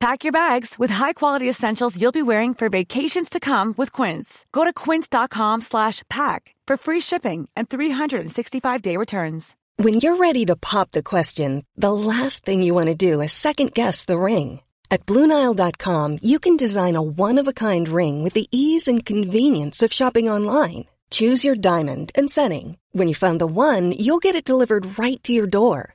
Pack your bags with high-quality essentials you'll be wearing for vacations to come with Quince. Go to quince.com slash pack for free shipping and 365-day returns. When you're ready to pop the question, the last thing you want to do is second-guess the ring. At BlueNile.com, you can design a one-of-a-kind ring with the ease and convenience of shopping online. Choose your diamond and setting. When you find the one, you'll get it delivered right to your door.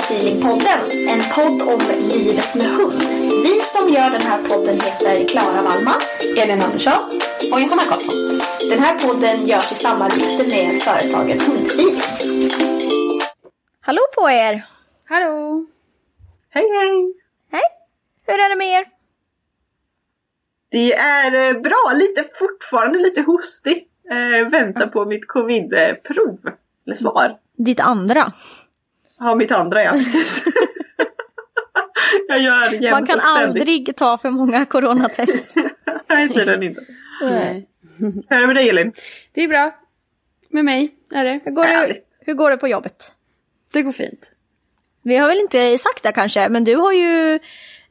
Hundfeelingpodden, en podd om livet med hund. Vi som gör den här podden heter Klara Wallman, Elin Andersson och Johanna Karlsson. Den här podden görs i samarbete med företaget Hundfeeling. Hallå på er! Hallå! Hej hej! Hej! Hur är det med er? Det är eh, bra, lite fortfarande lite hostig. Eh, väntar på mitt covid-prov. Eller svar. Ditt andra. Ja, mitt andra ja, precis. jag gör jämt Man kan aldrig ta för många coronatest. Nej, tydligen inte. Nej. Hur är det med dig Elin? Det är bra. Med mig är det. Hur går, det, hur går det på jobbet? Det går fint. Vi har väl inte sagt det kanske, men du har ju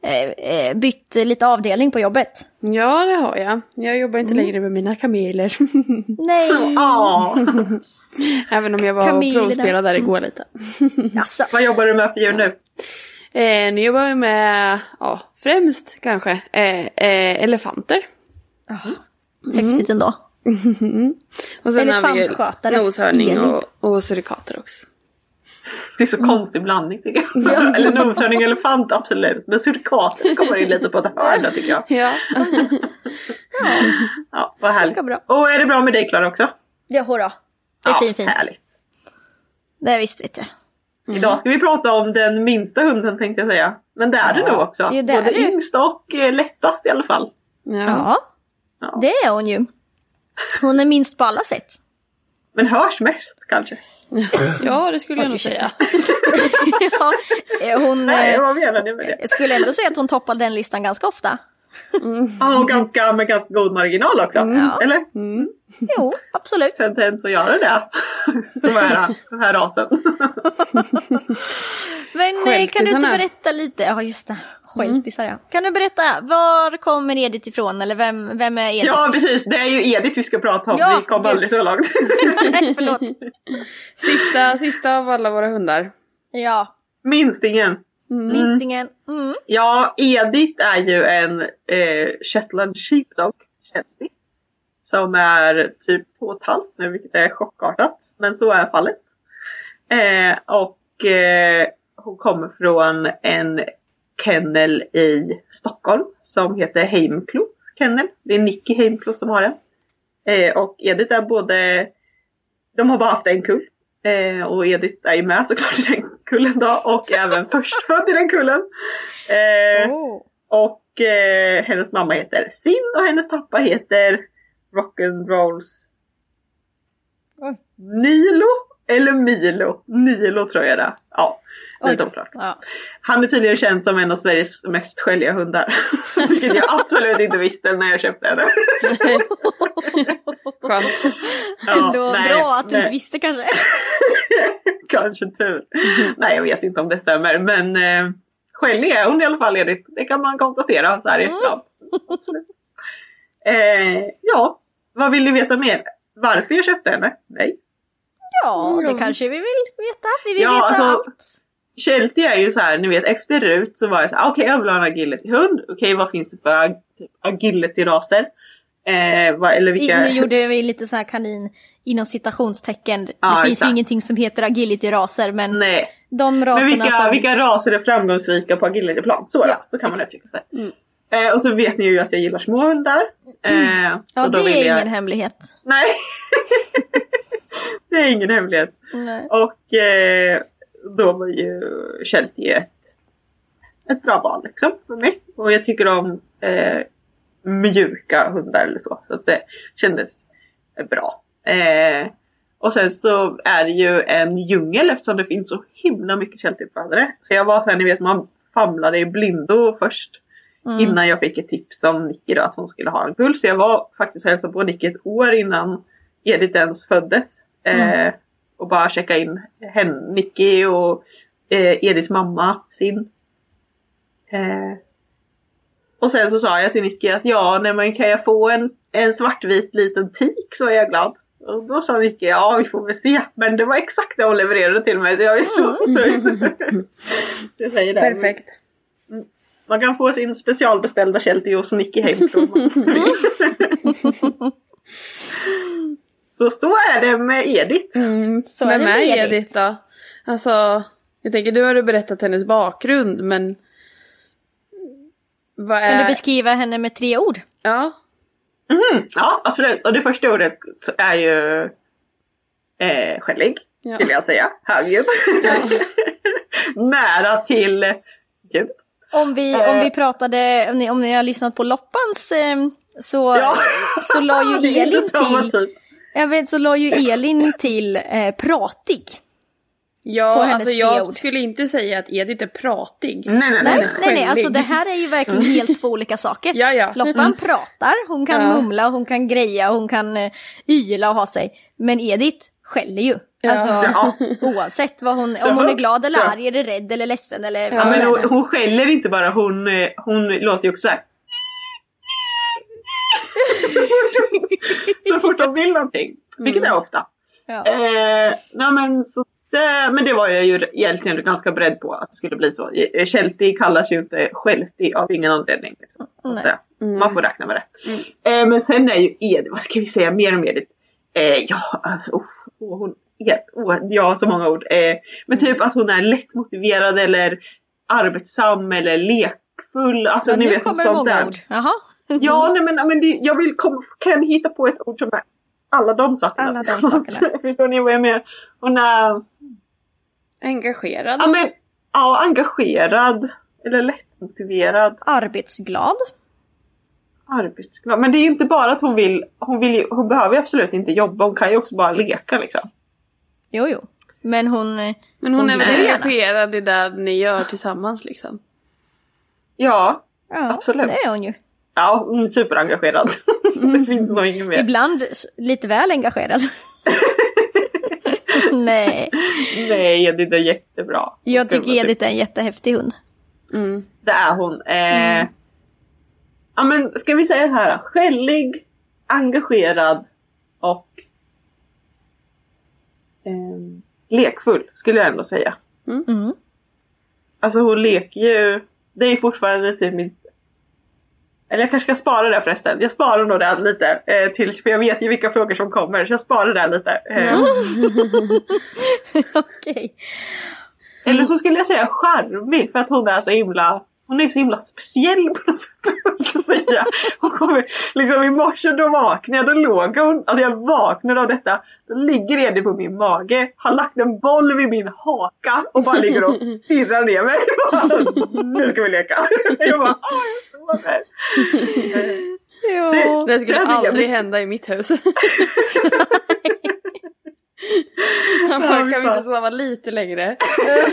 eh, eh, bytt lite avdelning på jobbet. Ja, det har jag. Jag jobbar inte längre med mina kameler. Nej! Även om jag var Kamelerna. och provspelade där igår lite. Alltså, Vad jobbar du med för djur nu? Eh, nu jobbar jag med, ja, främst kanske, eh, eh, elefanter. häftigt ändå. Och sen har vi noshörning Elin. och, och surikater också. Det är så konstig blandning tycker jag. Eller noshörning elefant absolut. Men surikater kommer in lite på ett hörn tycker jag. Ja. Ja, vad härligt. Bra. Och är det bra med dig Klara också? Ja, hurra. Det är ja, fint, fint. Härligt. Det visste vi inte. Idag ska vi prata om den minsta hunden tänkte jag säga. Men det är det nog också. Ja, det är Både det. yngst och eh, lättast i alla fall. ja. Ja, Ja. det är hon ju. Hon är minst på alla sätt. Men hörs mest kanske. Ja, det skulle jag nog säga. ja, eh, hon... Nej, Eh, med det? jag skulle ändå säga att hon toppar den listan ganska ofta. Ja, och ganska, med ganska god marginal också. Ja. Eller? Jo, absolut. Tendens att göra det. De här, här rasen. Men eh, kan du inte berätta lite? Ja, just det. Skältisar ja. Kan du berätta, var kommer Edith ifrån? Eller vem, vem är Edith? Ja precis, det är ju Edith vi ska prata om. Ja, vi kom aldrig så långt. Nej, förlåt. Sista, sista av alla våra hundar. Ja, Minstingen. Minstingen. Mm. Ja, Edith är ju en eh, Shetland Sheepdog. det. Som är typ två och ett halvt nu, vilket är chockartat. Men så är fallet. Eh, och eh, hon kommer från en kennel i Stockholm som heter Heimklos kennel. Det är Nicky Heimklos som har den. Eh, och Edith är både, de har bara haft en kull. Eh, och Edith är ju med såklart i den kullen då och även förstfödd i den kullen. Eh, Oh. och eh, hennes mamma heter Sin och hennes pappa heter Rock'n'Rolls Oj. Men Milo, Nilo tror jag det. Ja, lite oklart. Ja. Han är tydligen känd som en av Sveriges mest skälliga hundar. Vilket jag absolut inte visste när jag köpte henne. Skönt. Ja, Ändå nej, bra att du nej. inte visste kanske. Kanske tur. Nej jag vet inte om det stämmer men eh, skällig är hon i alla fall Edith. Det kan man konstatera så här i efterhand. Absolut. Eh, ja, vad vill ni veta mer? Varför jag köpte henne? Nej. Ja, det kanske vi vill veta. Vi vill Ja, veta alltså- allt. Sheltie är ju så här, ni vet efter RUT så var jag så här, okej jag vill ha en agility-hund. Okej vad finns det för typ agility-raser? Eh, vad, eller vilka... nu gjorde vi lite så här kanin inom citationstecken. Det Ja, finns exakt. ju ingenting som heter agility-raser men Nej. de raserna Men vilka, som... vilka raser är framgångsrika på agilityplan? Så, Ja, ja, så kan man uttrycka sig. Eh, och så vet ni ju att jag gillar små hundar. Eh, Ja, så då det är jag... ingen hemlighet. Nej. det är ingen hemlighet. Nej. Och eh, då var ju Sheltie ett, ett bra val liksom för mig. Och jag tycker om eh, mjuka hundar eller så. Så att det kändes bra. Eh, och sen så är det ju en djungel eftersom det finns så himla mycket Sheltie-uppfödare. Så jag var såhär, ni vet man famlade i blindo först. Mm. Innan jag fick ett tips om Nicky då att hon skulle ha en kull. Så jag var faktiskt och hälsade på Nicky ett år innan Edith ens föddes. Eh, och bara checka in henne, Nicky och eh, Ediths mamma, sin. Eh, och sen så sa jag till Nicky att ja, nej men kan jag få en, en svartvit liten tik så är jag glad. Och då sa Nicky ja vi får väl se. Men det var exakt det hon levererade till mig så jag är så nöjd. Jag säger det. Perfekt. Man kan få sin specialbeställda Sheltie hos Nicky Heimström. så så är det med Edith. Så är Vem det är med Edith. Edith då? Alltså, jag tänker du har ju berättat hennes bakgrund men... Vad är... Kan du beskriva henne med tre ord? Ja. Mm, ja absolut. Och det första ordet är ju eh, skällig. Ja. Vill jag säga. Högljudd. Nära till ljud. Om vi, Eh. om vi pratade, om ni, om ni har lyssnat på Loppans eh, så, Ja. så la ju Det Elin till, typ. Jag vet, så la ju Elin till eh, pratig. Ja, På hennes alltså jag ord. skulle inte säga att Edith är pratig. Nej nej nej. Nej, nej. alltså det här är ju verkligen helt två olika saker. Ja, ja. Loppan pratar, hon kan Ja. mumla, hon kan greja, hon kan eh, yla och ha sig. Men Edith skäller ju. Ja. Alltså Ja. oavsett vad hon, Så om hon är glad eller så. arg, eller rädd eller ledsen eller Ja, men hon, hon skäller inte bara, hon, eh, hon låter ju också såhär. så fort hon vill någonting. Vilket är ofta. Ja. Eh, nej men, så det, men det var jag ju egentligen ganska beredd på att det skulle bli så. Eh, Sheltie kallas ju inte Sheltie av ingen anledning. Liksom. Nej. det, Man får räkna med det. Eh, men sen är ju Edith, vad ska vi säga mer om Edith? Eh, ja, oh, oh, hon, oh, ja, så många ord. Eh, men typ att hon är lättmotiverad eller arbetsam eller lekfull. Alltså Ja, ni nu vet kommer sånt många där. ord. Jaha. Ja, nej men, men det, jag vill komma, kan hitta på ett ord som är alla de sakerna. Alla de sakerna. Förstår ni vad jag menar? Hon är Engagerad. ja, men, ja, engagerad eller lättmotiverad, Arbetsglad. arbetsglad. Men det är inte bara att hon vill, hon, vill ju, hon behöver ju absolut inte jobba, hon kan ju också bara leka liksom. Jo, jo. Men hon... Men hon är väl engagerad i det ni gör tillsammans liksom. Ja, Ja, Absolut. det är hon ju. Ja hon är superengagerad. det finns nog inget mer. Ibland lite väl engagerad. Nej, Nej, Edith är jättebra. jag tycker Edith är en jättehäftig hund. Mm. Det är hon. Eh, Ja men ska vi säga så här. Skällig, engagerad och ehm, lekfull skulle jag ändå säga. Mm. Alltså hon leker ju. Det är ju fortfarande typ min... Eller jag kanske ska spara det förresten. Jag sparar nog det lite. Eh, tills, för jag vet ju vilka frågor som kommer. Så jag sparar det lite. Eh, Okej. Eller så skulle jag säga charmig. För att hon är så himla hon är så himla speciell på något sätt. vad ska jag säga. Hon kommer, liksom i morse då vaknade jag, då låg hon, alltså jag vaknade av detta. Då ligger Edith på min mage, har lagt en boll vid min haka och bara ligger och stirrar ner mig. Bara, nu ska vi leka. Jag bara, jag. Ja. Det skulle Det jag aldrig bestämt. hända i mitt hus. Han bara, kan vi inte sova lite längre?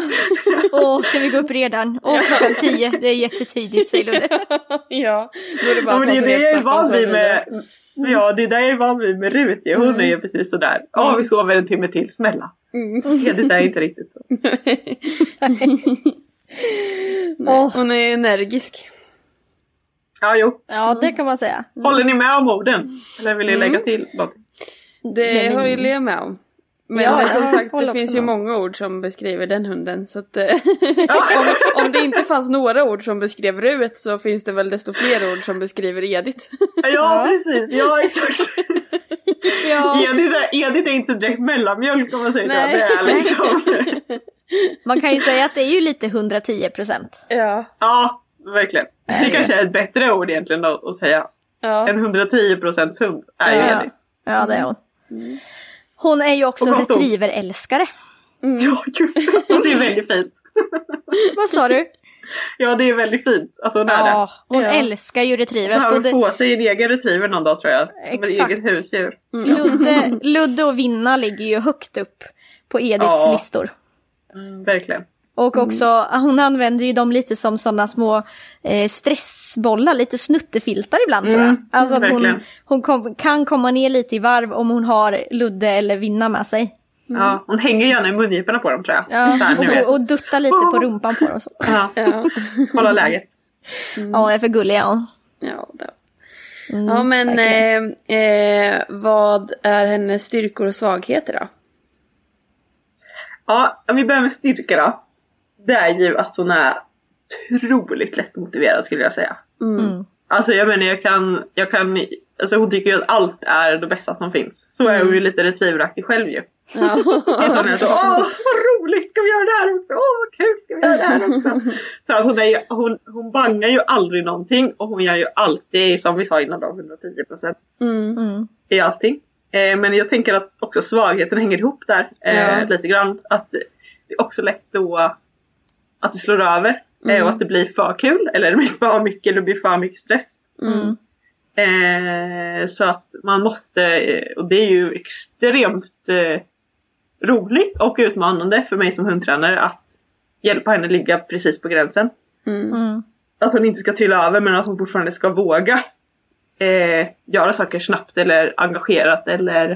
Åh, ska vi gå upp redan? Åh, klockan tio. Det är jättetidigt säger Ludde. ja, då är det bara Ja, men det är det jag är van vid med, ja det är det jag är van vid med Rut ju. Hon Mm. är ju precis sådär. Ja vi sover en timme till, snälla. Mm. Edith är inte riktigt så. Nej, Hon är energisk. Ja jo. Ja, det kan man säga. Håller ni med om orden? Eller vill ni Mm. lägga till något? Det håller Leo med om. Men Ja, eh, som jag sagt, det finns ju med. många ord som beskriver den hunden. Så att, eh, om, om det inte fanns några ord som beskrev Rut så finns det väl desto fler ord som beskriver Edith. Ja, precis, ja exakt. Ja, Edith, är, Edith är inte direkt mellanmjölk om man säger Nej. Det är liksom. man kan ju säga att det är ju lite 110 procent. ja. Ja, verkligen. Det kanske är ett bättre ord egentligen att säga. ja. En 110% hund är ju Ja. Edith. Ja, det är hon. Hon är ju också retrieverälskare. Ja, just det. Det är väldigt fint. Vad sa du? Ja, det är väldigt fint att hon är det. Ja, hon Ja. älskar ju Hon retrievers. behöver Både få sig en egen retriever någon dag tror jag. Som ett Exakt. eget husdjur. Ludde, Ludde och Vinna ligger ju högt upp på Ediths Ja. listor. Mm, verkligen. Och också, hon använder ju dem lite som sådana små eh, stressbollar, lite snuttefiltar ibland tror jag. Mm, Alltså att hon, verkligen. hon kom, kan komma ner lite i varv om hon har Ludde eller Vinna med sig. Ja, hon hänger gärna i mungiporna på dem tror jag. Ja, Där, och, och dutta lite på rumpan på dem. Så. Ja, Ja. kolla läget. Ja, hon är för gullig ja. Ja, det. ja men eh, eh, vad är hennes styrkor och svagheter då? Ja, om vi börjar med styrka då. Det är ju att hon är otroligt lättmotiverad skulle jag säga. Mm. Alltså jag menar jag kan, jag kan, alltså hon tycker ju att allt är det bästa som finns. Så är hon ju lite retrieveraktig själv ju. Ja. Att hon är så åh vad roligt ska vi göra det här också, åh vad kul ska vi göra det här också. Så att hon, är ju, hon, hon bangar ju aldrig någonting och hon gör ju alltid som vi sa innan då 110% Mm. Mm. i allting. Eh, men jag tänker att också svagheten hänger ihop där eh, Ja. lite grann. Att det är också lätt då att det slår över eh, Mm. och att det blir för kul eller det blir för mycket eller det blir för mycket stress. Mm. Eh, så att man måste, och det är ju extremt eh, roligt och utmanande för mig som hundtränare att hjälpa henne ligga precis på gränsen. Mm. Mm. Att hon inte ska trilla över men att hon fortfarande ska våga eh, göra saker snabbt eller engagerat eller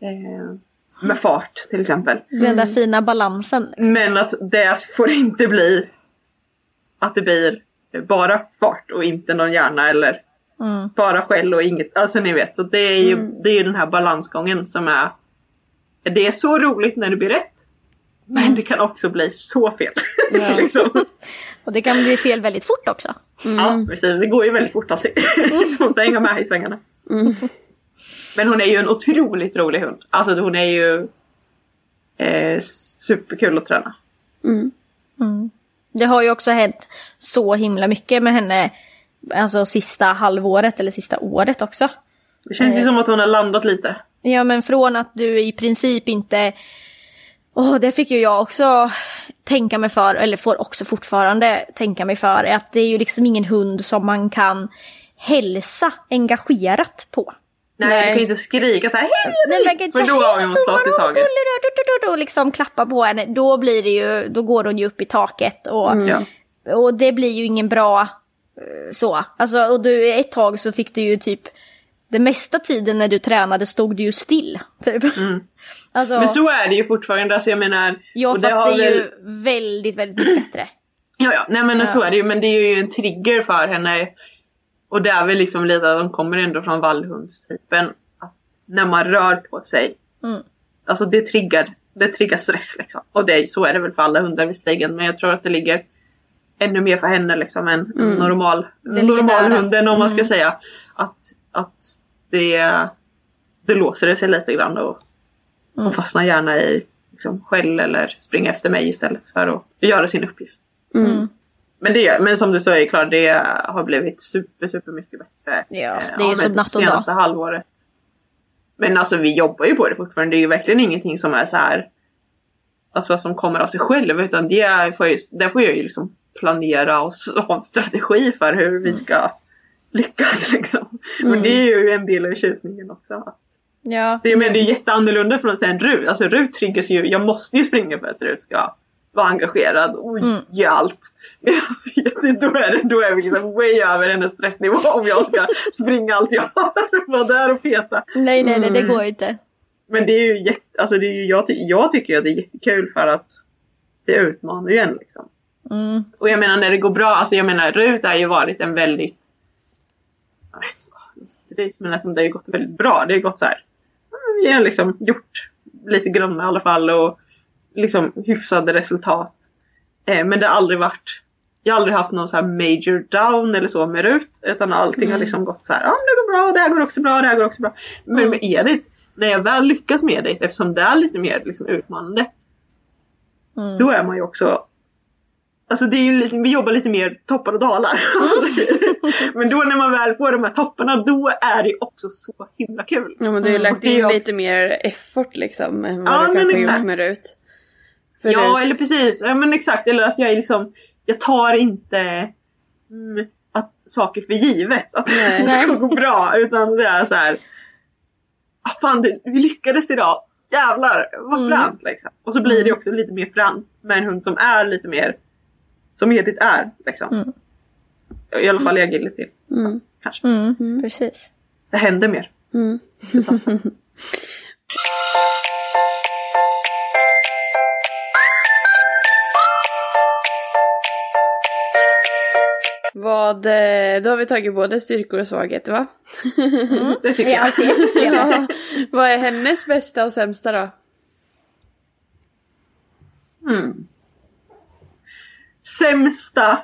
eh, med fart till exempel. Den där fina balansen. Men att det får inte bli att det blir bara fart och inte någon hjärna eller Mm. bara skäll och inget. Alltså ni vet, så det är ju, det är ju den här balansgången som är Det är så roligt när det blir rätt. Men det kan också bli så fel. liksom. Och det kan bli fel väldigt fort också. Ja precis, det går ju väldigt fort alltid. Man måste hänga med i svängarna. Men hon är ju en otroligt rolig hund. Alltså hon är ju eh, superkul att träna. Mm. Det har ju också hänt så himla mycket med henne. Alltså sista halvåret eller sista året också. Det känns ju som att hon har landat lite. Ja men från att du i princip inte... Åh, det fick ju jag också tänka mig för, eller får också fortfarande tänka mig för, är att det är ju liksom ingen hund som man kan hälsa engagerat på. Nej, Nej. du kan ju inte skrika så här hej Nej, man kan inte För säga, då har "Hej, hon stått i taget. gullig du, du, du, du", och liksom klappa på henne. Då blir det ju, då går hon ju upp i taket och, Ja. och det blir ju ingen bra eh, så. Alltså, och du, ett tag så fick du ju typ, det mesta tiden när du tränade stod du ju still. Typ. Alltså, Men så är det ju fortfarande. Alltså jag menar. ja fast det är väl- ju väldigt, väldigt mycket bättre. Ja, ja, nej men så är det ju. Men det är ju en trigger för henne. Och det är väl liksom lite att de kommer ändå från vallhundstypen. Att när man rör på sig. Mm. Alltså det triggar, det triggar stress liksom. Och det, så är det väl för alla hundar visserligen. Men jag tror att det ligger ännu mer för henne liksom än normal, ligger nära. normalhunden om man ska säga. Att, att det, det låser det sig lite grann och hon fastnar gärna i liksom, skäll eller springer efter mig istället för att göra sin uppgift. Mm. Men, det, men som du säger Klara, det har blivit super, super mycket bättre. Ja, eh, det är ju som natt och dag. senaste halvåret. Men alltså vi jobbar ju på det fortfarande. Det är ju verkligen ingenting som är så här. Alltså som kommer av sig själv. Utan det är, får jag, där får jag ju liksom planera och ha en strategi för hur vi ska lyckas liksom. Men det är ju en del av tjusningen också. Att Ja. Det, men det är jätteannorlunda från att säga en Rut. Alltså Rut triggas ju, jag måste ju springa för att Rut ska vara engagerad och Mm. ge allt. Medan Edith, då är, det, då är vi liksom way över hennes stressnivå om jag ska springa allt jag har. Vara där och peta. Nej, nej, nej, det Mm. går inte. Men det är ju jätte, alltså det är ju, jag, ty- jag tycker att det är jättekul för att det utmanar ju en liksom. Mm. Och jag menar när det går bra, alltså jag menar Rut har ju varit en väldigt jag vet inte, men alltså, det har ju gått väldigt bra. Det har gått så här. Vi har liksom gjort lite grann i alla fall och liksom hyfsade resultat. Eh, men det har aldrig varit jag har aldrig haft någon så här major down eller så med Rut. Utan allting har liksom gått så här. Ja men det går bra, det här går också bra, det här går också bra. Men med Edith, när jag väl lyckas med Edith eftersom det är lite mer liksom, utmanande. Mm. Då är man ju också Alltså det är ju lite, vi jobbar lite mer toppar och dalar. men då när man väl får de här topparna då är det också så himla kul. Ja men du har ju Mm. lagt in lite mer effort liksom än vad Ja, du kanske gjort med Rut. För ja eller precis, ja men exakt. Eller att jag är liksom, jag tar inte mm, att saker för givet. Att Nej. det ska gå bra. Utan det är så här. Ah, fan det, vi lyckades idag. Jävlar vad Mm. liksom. Och så blir det också lite mer fränt med en hund som är lite mer som Edith är. Liksom. Mm. I alla fall i agility. Mm. Kanske. Mm. Precis. Det händer mer. Mm. Det passar. Vad, eh, då har vi tagit både styrkor och svagheter va? det tycker Det är jag. Ja. Vad är hennes bästa och sämsta då? Mm. Sämsta.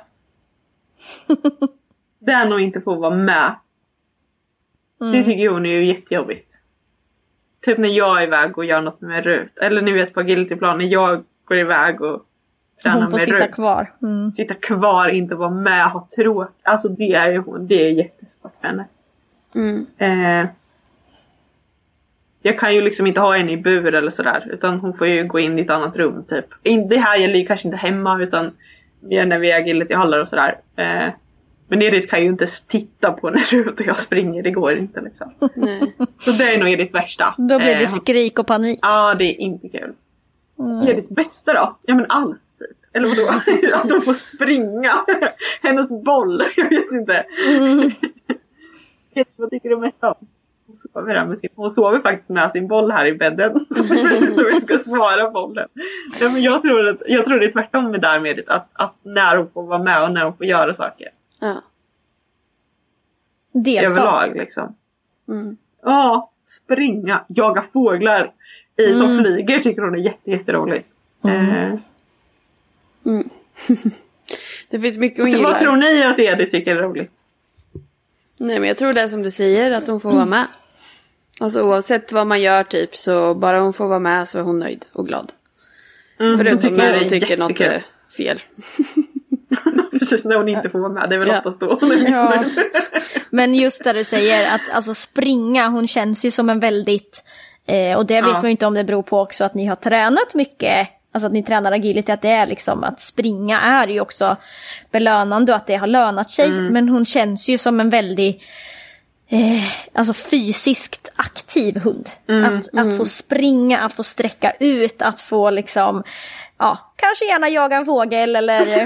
det är nog inte få vara med. Det tycker hon är ju jättejobbigt. Typ när jag är iväg och gör något med Rut. Eller ni vet på agilityplan när jag går iväg och tränar Hon får med sitta Rut. kvar. Mm. Sitta kvar, inte vara med, ha tråkigt. Alltså det är ju hon. Det är jättesvårt för henne. Mm. Eh, jag kan ju liksom inte ha henne i bur eller sådär. Utan hon får ju gå in i ett annat rum typ. Det här gäller ju kanske inte hemma utan när vi är agility-hallar och sådär. Eh, men Edith kan ju inte s- titta på när Rut och jag springer. Det går inte liksom. Nej. Så det är nog Ediths värsta. Då blir Eh, det skrik och panik. Ja, det är inte kul. Mm. Ediths bästa då? Ja men allt typ. Eller vadå? Att hon får springa. Hennes boll. Jag vet inte. Mm. Vad tycker du mest om? Hon sover, med sin, hon sover faktiskt med sin boll här i bädden. Så jag vet inte hur jag ska svara bollen. Ja, men jag, tror att, jag tror det är tvärtom med där med Edith. Att, att när hon får vara med och när hon får göra saker. Ja. Delta. Överlag liksom. Mm. Ja, springa, jaga fåglar i, som Mm. flyger tycker hon är jätte, jätteroligt. Eh, Mm. det finns mycket hon gillar. vad tror ni att Edith tycker är roligt? Nej men jag tror det är som du säger att hon får vara med. Alltså oavsett vad man gör typ så bara hon får vara med så är hon nöjd och glad. Mm, Förutom tycker när det hon är tycker något är fel. Precis när hon inte får vara med. Det är väl Ja. oftast då hon är Ja. missnöjd. Men just där du säger att alltså springa, hon känns ju som en väldigt, eh, och det vet Ja. man ju inte om det beror på också att ni har tränat mycket, alltså att ni tränar agility, att det är liksom att springa är ju också belönande och att det har lönat sig. Mm. Men hon känns ju som en väldigt Eh, alltså fysiskt aktiv hund. Mm. Att, att få springa, att få sträcka ut, att få liksom, ja, kanske gärna jaga en fågel eller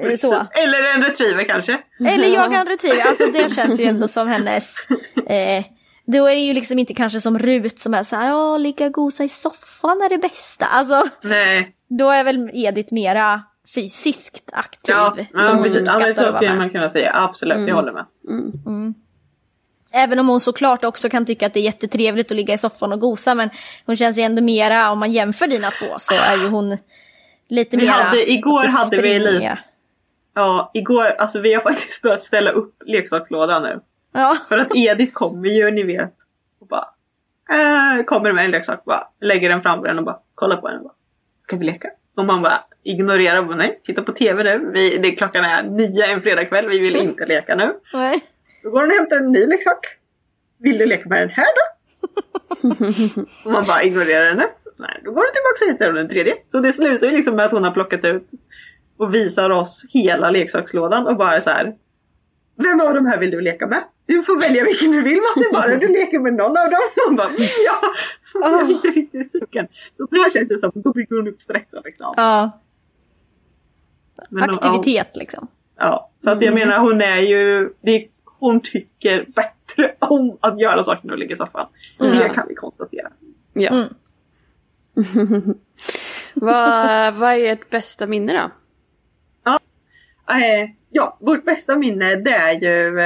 eh, så. Eller en retriever kanske. Eller jaga en retriever, alltså det känns ju ändå som hennes... Eh, då är det ju liksom inte kanske som Rut som är så här, åh, ligga och gosa i soffan är det bästa. Alltså, Nej. då är väl Edith mera fysiskt aktiv. Ja, som ja precis. Ja, men så skulle man kunna säga. Absolut, jag håller med. Även om hon såklart också kan tycka att det är jättetrevligt att ligga i soffan och gosa, men hon känns ju ändå mera, om man jämför dina två, så är ju hon lite Vi mera... hade- igår hade vi lite- Ja, igår, alltså vi har faktiskt börjat ställa upp leksakslådan nu. Ja, För att Edith kommer ju, ni vet, och bara äh, kommer med en leksak, bara lägger den framför den och bara kollar på den och bara Ska vi leka? Och man bara ignorerar, bara, nej, titta på TV nu. Vi, det, klockan är nio en fredagkväll, vi vill inte leka nu. nej. Då går hon och hämtar en ny leksak. Vill du leka med den här då? och man bara ignorerar henne. Nej, då går hon tillbaka och hittar den tredje. Så det slutar ju liksom med att hon har plockat ut och visar oss hela leksakslådan och bara så här. Vem av de här vill du leka med? Du får välja vilken du vill Matte bara du leker med någon av dem. Hon bara, ja, jag är inte riktigt sugen. Där känns det som, då blir hon uppstressad liksom. Ja, Men, ja, aktivitet liksom. Ja, så att jag menar hon är ju, det, hon tycker bättre om att göra saker när hon ligger i soffan. Det kan vi konstatera. Ja. Mm. vad, vad är ert bästa minne då? Eh, ja, vårt bästa minne det är ju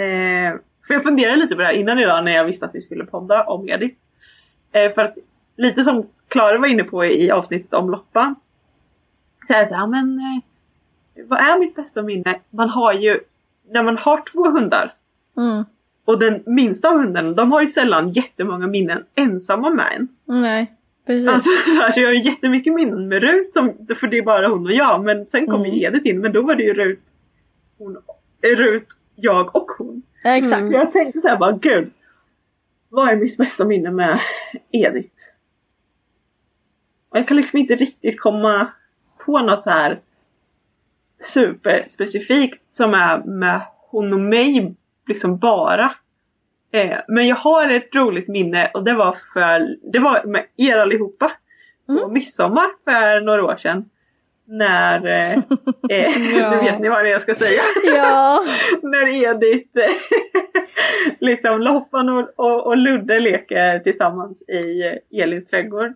eh, För jag funderade lite på det här innan idag när jag visste att vi skulle podda om Edith. Eh, för att lite som Klara var inne på i avsnittet om Loppa. Så är det så här, men eh, vad är mitt bästa minne? Man har ju, när man har två hundar Mm. och den minsta av hundarna, de har ju sällan jättemånga minnen ensamma med en. Nej, precis. Alltså, så, här, så jag har ju jättemycket minnen med Rut, som, för det är bara hon och jag. Men sen kom Mm. Edith in, men då var det ju Rut, hon, eh, Rut jag och hon. ja, exakt. Jag tänkte så här bara, gud. Vad är mitt bästa minne med Edith? Och jag kan liksom inte riktigt komma på något så här superspecifikt som är med hon och mig liksom bara. Eh, men jag har ett roligt minne och det var för, det var med er allihopa. På midsommar för några år sedan. När, eh, eh, Ja. nu vet ni vad det är jag ska säga. Ja. när Edith, eh, liksom Loppan och, och, och Ludde leker tillsammans i eh, Elins trädgård.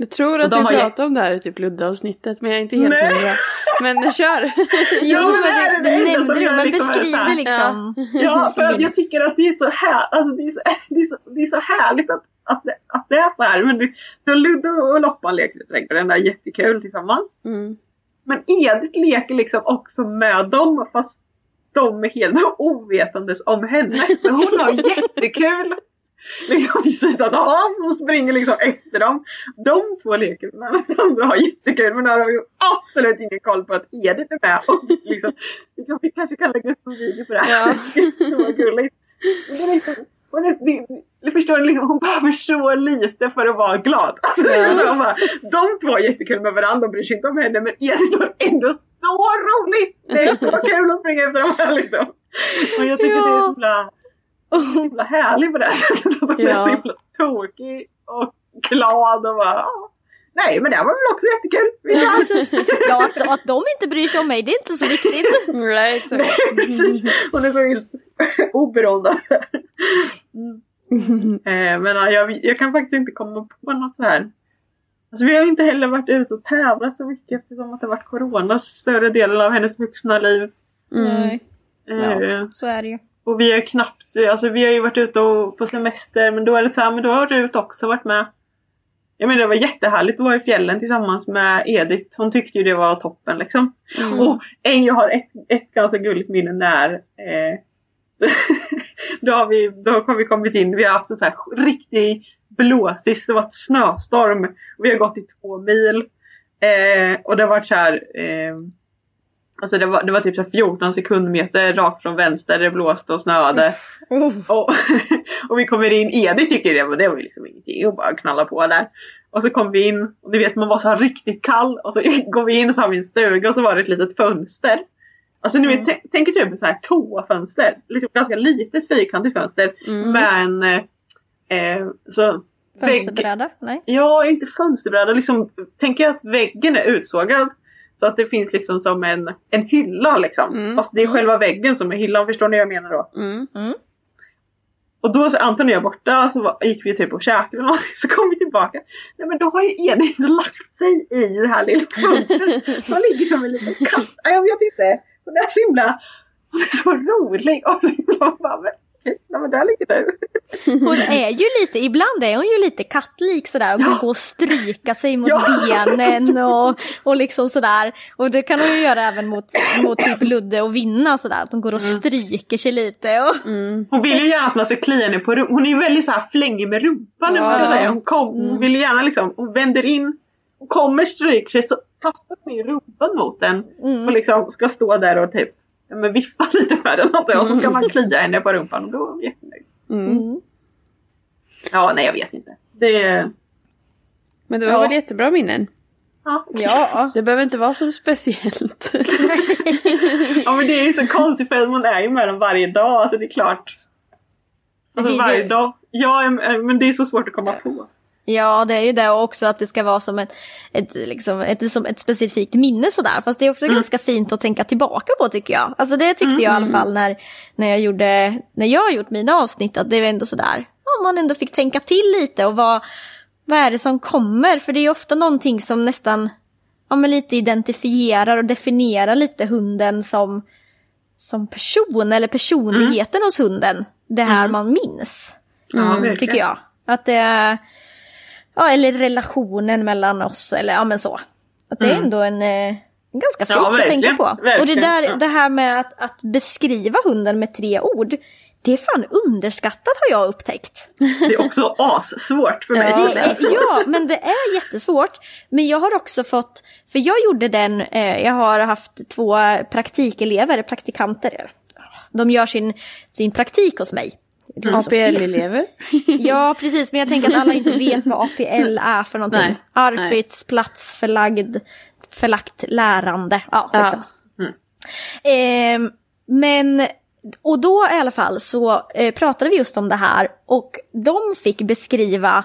Jag tror att vi pratade om det här i typ Ludde-avsnittet men jag är inte helt hundra. Men kör! Jo, men det det, det nämnde du, jag men liksom är beskriv det liksom. Ja, för att jag tycker att det är så, här, alltså det är så, det är så, det är så härligt att, att, det, att det är så här. Men det, Ludde och Loppan leker trädgården, det är jättekul tillsammans. Mm. Men Edith leker liksom också med dem fast de är helt ovetandes om henne. Så hon har jättekul. Liksom vid sidan av och springer liksom efter dem. De två leker med varandra och har jättekul men har ju absolut ingen koll på att Edith är med. Och liksom, vi, kan, vi kanske kan lägga upp en video på det här. Ja. Det är så gulligt. Men det är liksom, det, det, förstår ni, liksom, hon behöver så lite för att vara glad. Alltså, Ja. så bara, de två har jättekul med varandra och bryr sig inte om henne men Edith har ändå så roligt! Det är så kul att springa efter dem här liksom. Och jag tycker det är så himla, så himla härligt på det här sättet. Att hon är Ja. så himla tokig och glad och bara "Ja, Nej men det här var väl också jättekul. Vi kör! Ja, att, att de inte bryr sig om mig, det är inte så viktigt. Nej exakt. Nej precis. Hon är så helt oberoende. Mm. Eh, men ja, jag, jag kan faktiskt inte komma på något så här. Alltså vi har inte heller varit ute och tävlat så mycket eftersom att det varit corona större delen av hennes vuxna liv. Nej, Eh, ja, så är det ju. Och vi har knappt, alltså vi har ju varit ute och, på semester men då är det så här, men då har Rut också varit med. Jag menar det var jättehärligt att vara i fjällen tillsammans med Edith. Hon tyckte ju det var toppen liksom. Och en, jag har ett, ett ganska gulligt minne när eh, då, har vi, då har vi kommit in, vi har haft en så här riktig blåsig, det var ett snöstorm. Vi har gått i två mil. Eh, och det har varit så här eh, Alltså det var, det var typ så här 14 sekundmeter rakt från vänster, det blåste och snöade. Och, och vi kommer in, Edith tycker det det var ju liksom ingenting och bara knalla på där. Och så kom vi in och ni vet man var så här riktigt kall och så går vi in och så har vi en stuga och så var det ett litet fönster. Alltså ni vet, tänk, er typ så här toafönster, liksom ganska litet fyrkantigt fönster Mm. med en eh, eh, så vägg, Fönsterbräda? Nej. Ja, inte fönsterbräda. Liksom, tänk er att väggen är utsågad. Så att det finns liksom som en, en hylla liksom. Mm. Fast det är själva väggen som är hyllan. Förstår ni vad jag menar då? Mm. Och då så Anton och jag borta så var, gick vi typ och käkade någonting, så kom vi tillbaka. Nej men då har ju Edith lagt sig i det här lilla fönstret. Hon ligger som en liten katt. Jag vet inte. Hon är så himla, hon är så rolig. Och så man bara, men, nej men där ligger du. Hon är ju lite, ibland är hon ju lite kattlik sådär och kan gå och stryka sig mot Ja. benen och, och liksom sådär. Och det kan hon ju göra även mot, mot typ Ludde och Vinna sådär, att hon går och stryker sig lite. Och, Hon vill ju gärna att man ska klia henne på rumpan. Hon är ju väldigt så här flängig med rumpan. nu, Ja. Hon, kom, hon vill ju gärna liksom, hon vänder in. Hon kommer stryker sig så kastar hon ner rumpan mot den. Och liksom ska stå där och typ men vifta lite med den. Och så ska man klia henne på rumpan och då är hon jättenöjd. Mm. Ja, nej jag vet inte. Det är... Men det var Ja. väl jättebra minnen? Ja. ja, Det behöver inte vara så speciellt. ja men det är ju så konstigt för man är ju med dem varje dag. Alltså det är klart. Alltså varje ju- dag. Ja men det är så svårt att komma på. Ja, det är ju det och också att det ska vara som ett, ett, liksom, ett, som ett specifikt minne sådär. Fast det är också ganska fint att tänka tillbaka på tycker jag. Alltså det tyckte jag i alla fall när, när jag gjorde, när jag har gjort mina avsnitt, att det var ändå sådär, om man ändå fick tänka till lite och vad, vad är det som kommer? För det är ju ofta någonting som nästan, ja men lite identifierar och definierar lite hunden som, som person eller personligheten hos hunden. Det här man minns Ja, verkligen. tycker jag. Att det är, ja eller relationen mellan oss eller ja men så. Att det är ändå en, eh, ganska fint att verkligen, tänka på. Och det, verkligen, där, ja. det här med att, att beskriva hunden med tre ord, det är fan underskattat har jag upptäckt. Det är också assvårt för mig. Ja, är ja, men det är jättesvårt. Men jag har också fått, för jag gjorde den, eh, jag har haft två praktikelever, praktikanter. De gör sin, sin praktik hos mig. APL-elever. Ja, precis. Men jag tänker att alla inte vet vad APL är för någonting. Nej, Arbetsplatsförlagd, förlagt lärande. Ja, Ja. skitsamma. Ehm, men, och då i alla fall så eh, pratade vi just om det här och de fick beskriva,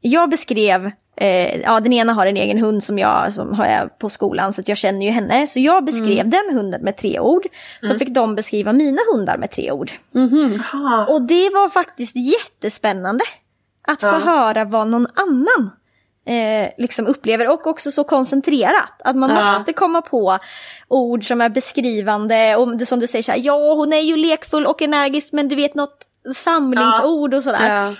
jag beskrev, eh, ja den ena har en egen hund som jag som har jag på skolan så att jag känner ju henne. Så jag beskrev den hunden med tre ord. Så fick de beskriva mina hundar med tre ord. Jaha. Och det var faktiskt jättespännande. Att få höra vad någon annan eh, liksom upplever och också så koncentrerat. Att man Ja. måste komma på ord som är beskrivande och som du säger så här, ja hon är ju lekfull och energisk men du vet något samlingsord och sådär. Ja.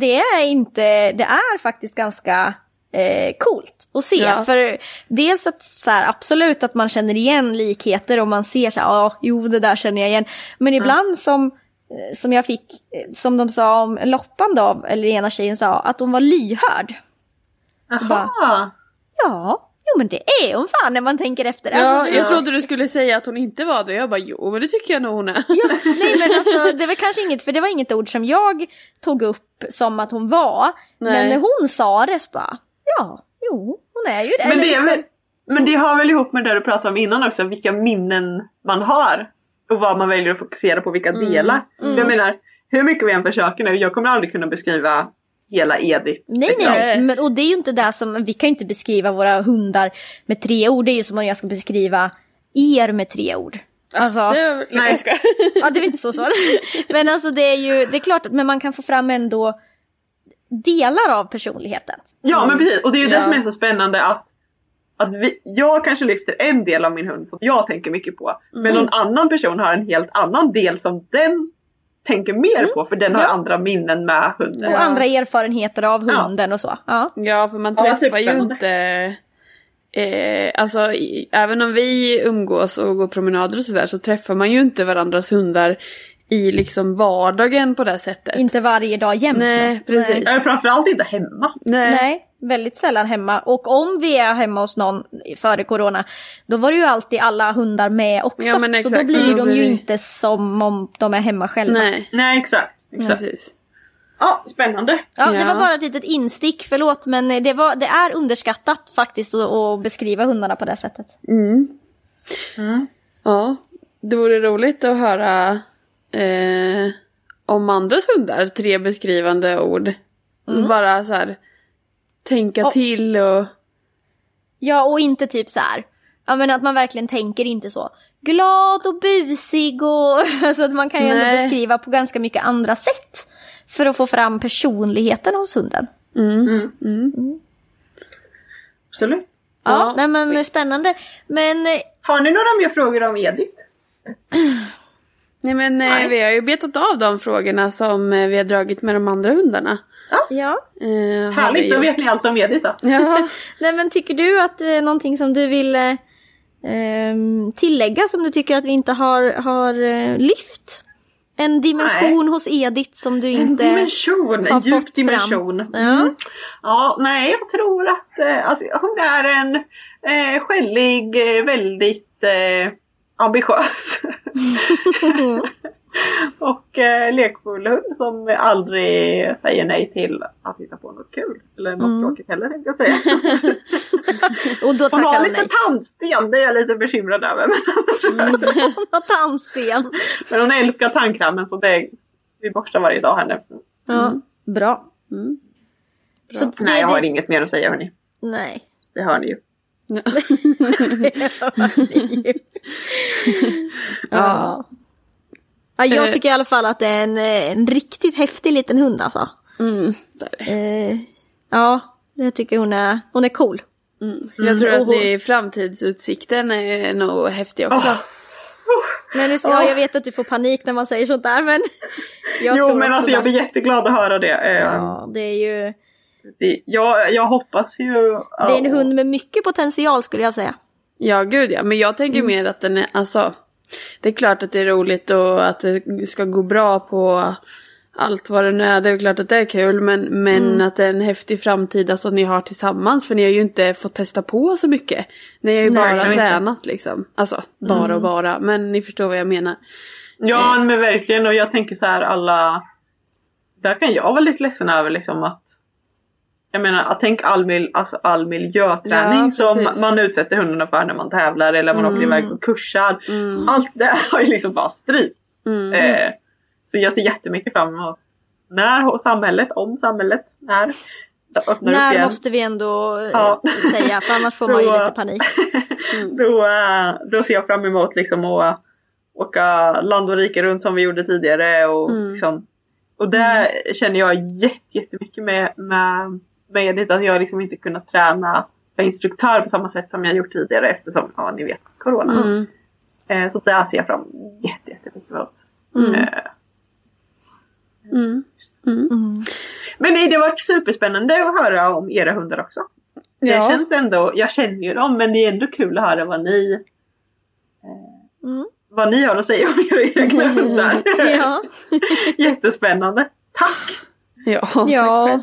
Det är inte, det är faktiskt ganska eh, coolt att se. Ja. För dels att så här, absolut att man känner igen likheter och man ser så här, ja, jo det där känner jag igen. Men ibland som, eh, som jag fick, eh, som de sa om Loppan då, eller ena tjejen sa, att hon var lyhörd. Jaha. Ja, jo men det är hon fan när man tänker efter. Ja, Alltså, det, jag trodde du skulle säga att hon inte var det. Jag bara jo, men det tycker jag nog hon är. ja, nej men alltså det var kanske inget, för det var inget ord som jag tog upp som att hon var. Men Nej. när hon sa det så bara, ja, jo, hon är ju det. Men det, liksom- väl, men det har väl ihop med det du pratade om innan också, vilka minnen man har. Och vad man väljer att fokusera på, vilka delar. Jag menar, hur mycket vi än försöker nu, jag kommer aldrig kunna beskriva hela Edith. Nej, liksom. nej, men, och det är ju inte det som, vi kan ju inte beskriva våra hundar med tre ord, det är ju som om jag ska beskriva er med tre ord. Alltså, Det nej, jag skojar. ja det är inte så svårt. Men alltså det är ju, det är klart att men man kan få fram ändå delar av personligheten. Ja men precis, och det är ju det Ja. som är så spännande att, att vi, jag kanske lyfter en del av min hund som jag tänker mycket på. Men någon annan person har en helt annan del som den tänker mer på för den har Ja. andra minnen med hunden. Och andra erfarenheter av Ja. hunden och så. Ja. Ja, för man Ja, träffar ju inte... Eh, alltså, i, även om vi umgås och går promenader och sådär så träffar man ju inte varandras hundar i liksom vardagen på det sättet. Inte varje dag jämt. Nej, precis. Nej, framförallt inte hemma. Nej. Nej, väldigt sällan hemma. Och om vi är hemma hos någon före corona, då var det ju alltid alla hundar med också. Ja, men så då blir Då de blir ju inte som om de är hemma själva. Nej, Nej exakt. exakt. precis. Ja, spännande. Ja, det var bara ett litet instick, förlåt, men det, var, det är underskattat faktiskt att, att beskriva hundarna på det sättet. Ja, det vore roligt att höra eh, om andras hundar, tre beskrivande ord. Bara så här tänka Ja. till och... Ja, och inte typ så här. Ja, men att man verkligen tänker inte så. Glad och busig och... Alltså att man kan ju ändå beskriva på ganska mycket andra sätt. För att få fram personligheten hos hunden. Absolut. Ja, Ja. nej men spännande. Men eh, Har ni några mer frågor om Edith? Nej men eh, Nej. vi har ju betat av de frågorna som eh, vi har dragit med de andra hundarna. ja. Eh, har vi Härligt, då vet ni allt om Edith då. Ja, Nej men tycker du att det är någonting som du vill eh, ehm, tillägga som du tycker att vi inte har, har eh, lyft? En dimension hos Edith som du En inte... dimension, har en djup fått dimension. fram. Ja. Mm. ja, nej jag tror att eh, alltså, hon är en eh, skällig, eh, väldigt eh, ambitiös och eh, lekfull som aldrig säger nej till att hitta på något kul. Eller något Mm. tråkigt heller tänkte jag säga. Och då Hon har lite nej. tandsten, det är jag lite bekymrad över. Men, Hon har tandsten. men hon älskar tandkrämen så det, vi borstar varje dag här nu. Ja, bra. Mm. Så det, Nej, jag har det, inget mer att säga hörni. nej. Det hör ni ju. Ja. ja. Jag Eh. tycker i alla fall att det är en, eh, en riktigt häftig liten hund alltså. Mm. Eh, ja, jag tycker hon är, hon är cool. Mm. Jag tror och att det, framtidsutsikten är nog häftig också. Men nu, ja, jag vet att du får panik när man säger sånt där men... Jag jo tror men alltså jag blir jätteglad att höra det. Eh, Ja, det är ju... det jag, jag hoppas ju... Det är en hund med mycket potential skulle jag säga. Ja, gud ja. Men jag tänker mer att den är, alltså. Det är klart att det är roligt och att det ska gå bra på allt vad det nu är. Det är klart att det är kul. Men, men att det är en häftig framtid alltså, ni har tillsammans. För ni har ju inte fått testa på så mycket. Ni har ju Nej, bara verkligen inte. tränat liksom. Alltså, bara och bara. Men ni förstår vad jag menar. Ja men verkligen och jag tänker så här alla... Där kan jag vara lite ledsen över liksom att... Jag menar, att tänk all, mil, alltså all miljöträning Ja, som man utsätter hundarna för när man tävlar eller man åker iväg på kursar. Mm. Allt det har ju liksom bara strypts. Mm. Eh, så jag ser jättemycket fram emot när samhället, om samhället, när öppnar upp När igen. måste vi ändå eh, Ja. säga, för annars får Så- man ju lite panik. då, eh, då ser jag fram emot liksom att åka land och rike runt som vi gjorde tidigare. Och, Mm. liksom, och det känner jag jätte, jättemycket med, med, med det att jag liksom inte kunnat träna för instruktör på samma sätt som jag gjort tidigare eftersom, ja ni vet, corona. Mm. Eh, så där ser jag fram jätte, jättemycket emot. Mm. Eh, Mm. Mm. Mm. men nej, det har varit superspännande att höra om era hundar också. Det Ja. känns ändå, jag känner ju dem men det är ändå kul att höra vad ni Mm. vad ni har att säga om era egna hundar. Ja, Jättespännande. Tack! Ja, tack själv. ja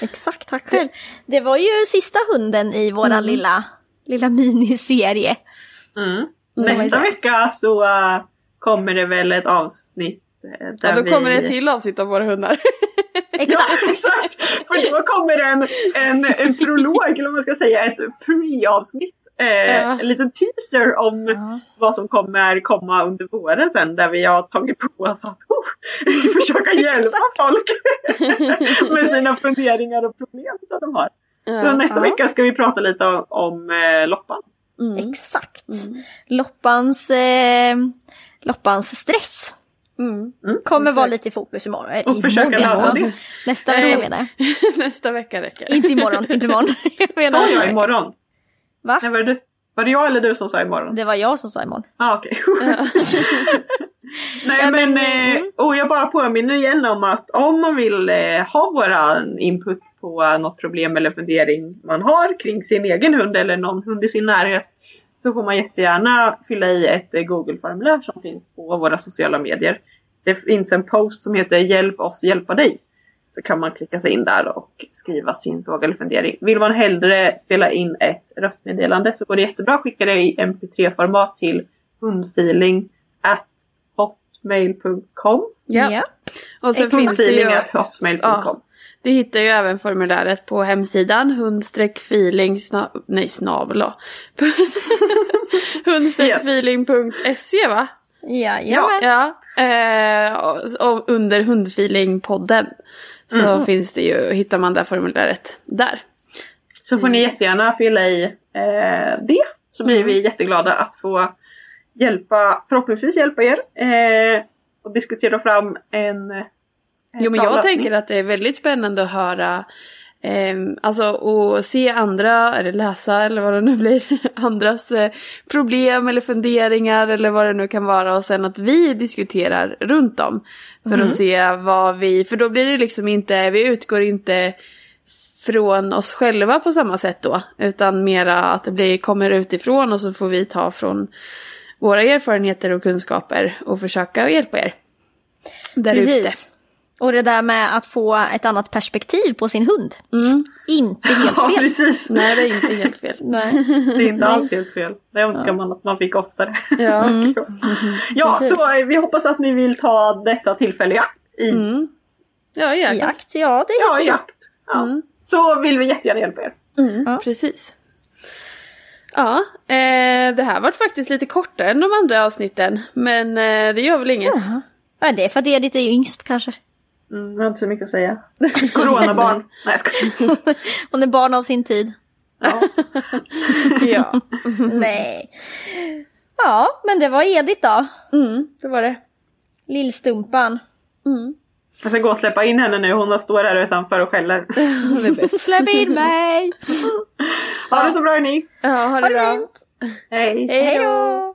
exakt, tack själv. Det var ju sista hunden i våra Mm. lilla, lilla miniserie. Mm. vad Nästa det? vecka så äh, kommer det väl ett avsnitt där Ja, då kommer vi... det ett till avsnitt av våra hundar. Ja, Exakt. exakt! För då kommer det en, en, en prolog, eller vad man ska säga, ett pre-avsnitt. Eh, Ja. En liten teaser om Ja. vad som kommer komma under våren sen där vi har tagit på oss att oh, försöka hjälpa folk med sina funderingar och problem som de har. Så nästa Ja. vecka ska vi prata lite om, om eh, loppan. Mm. Exakt. Loppans, eh, Loppans stress Mm. kommer vara lite i fokus imorgon. eh, Och försöka imorgon. lösa det. Nästa vecka menar jag. Nästa vecka räcker. Inte imorgon, inte imorgon. Jag menar Sa jag imorgon? Va? Nej, var, det du? var det jag eller du som sa imorgon? Det var jag som sa imorgon. Ah, okej. Nej Ja, men, men, eh, mm. och jag bara påminner igen om att om man vill eh, ha våran input på eh, något problem eller fundering man har kring sin egen hund eller någon hund i sin närhet så får man jättegärna fylla i ett eh, Google-formulär som finns på våra sociala medier. Det finns en post som heter Hjälp oss hjälpa dig. Så kan man klicka sig in där och skriva sin fråga eller fundering. Vill man hellre spela in ett röstmeddelande så går det jättebra att skicka det i mp3-format till hundfeeling at hotmail.com. Ja. Och sen finns det ju... Hundfeeling hotmail.com. Ja. Du hittar ju även formuläret på hemsidan hundstreckfeeling sna- nej snavel då. hundstreckfeeling.se va? Jajamän. Ja. Eh, och, och under hundfeelingpodden så finns det ju, hittar man det formuläret där. Så får ni jättegärna fylla i eh, det. Så blir vi jätteglada att få hjälpa, förhoppningsvis hjälpa er. Eh, och diskutera fram en, en Jo men jag lösning. tänker att det är väldigt spännande att höra ehm, Alltså och se andra, eller läsa eller vad det nu blir, andras eh, problem eller funderingar eller vad det nu kan vara och sen att vi diskuterar runt dem. För att se vad vi, för då blir det liksom inte, vi utgår inte från oss själva på samma sätt då. Utan mera att det blir, kommer utifrån och så får vi ta från våra erfarenheter och kunskaper och försöka hjälpa er. Där ute. Och det där med att få ett annat perspektiv på sin hund. Mm. Inte helt Ja fel. precis. Nej, det är inte helt fel. Nej. Det är inte alls helt fel. Det önskar man att man fick oftare. Ja. ja, Precis. så eh, vi hoppas att ni vill ta detta tillfälle i Mm. Ja, I ja. jakt, ja det ja, i så. jakt. Ja. Mm. Så vill vi jättegärna hjälpa er. Mm, Ja. Precis. Ja, eh, det här var faktiskt lite kortare än de andra avsnitten. Men eh, det gör väl inget. Ja, det är för att Edith är yngst kanske. Mm, jag har inte så mycket att säga. Coronabarn. Nej jag skojar. Hon är barn av sin tid. Ja. ja. Nej. Ja, men det var Edith då. Mm, det var det. Lillstumpan. Mm. Jag ska gå och släppa in henne nu. Hon står här utanför och skäller. Det är bäst. Släpp in mig! Ha det så bra ni. Ja, ha det bra. Hej. Hej då!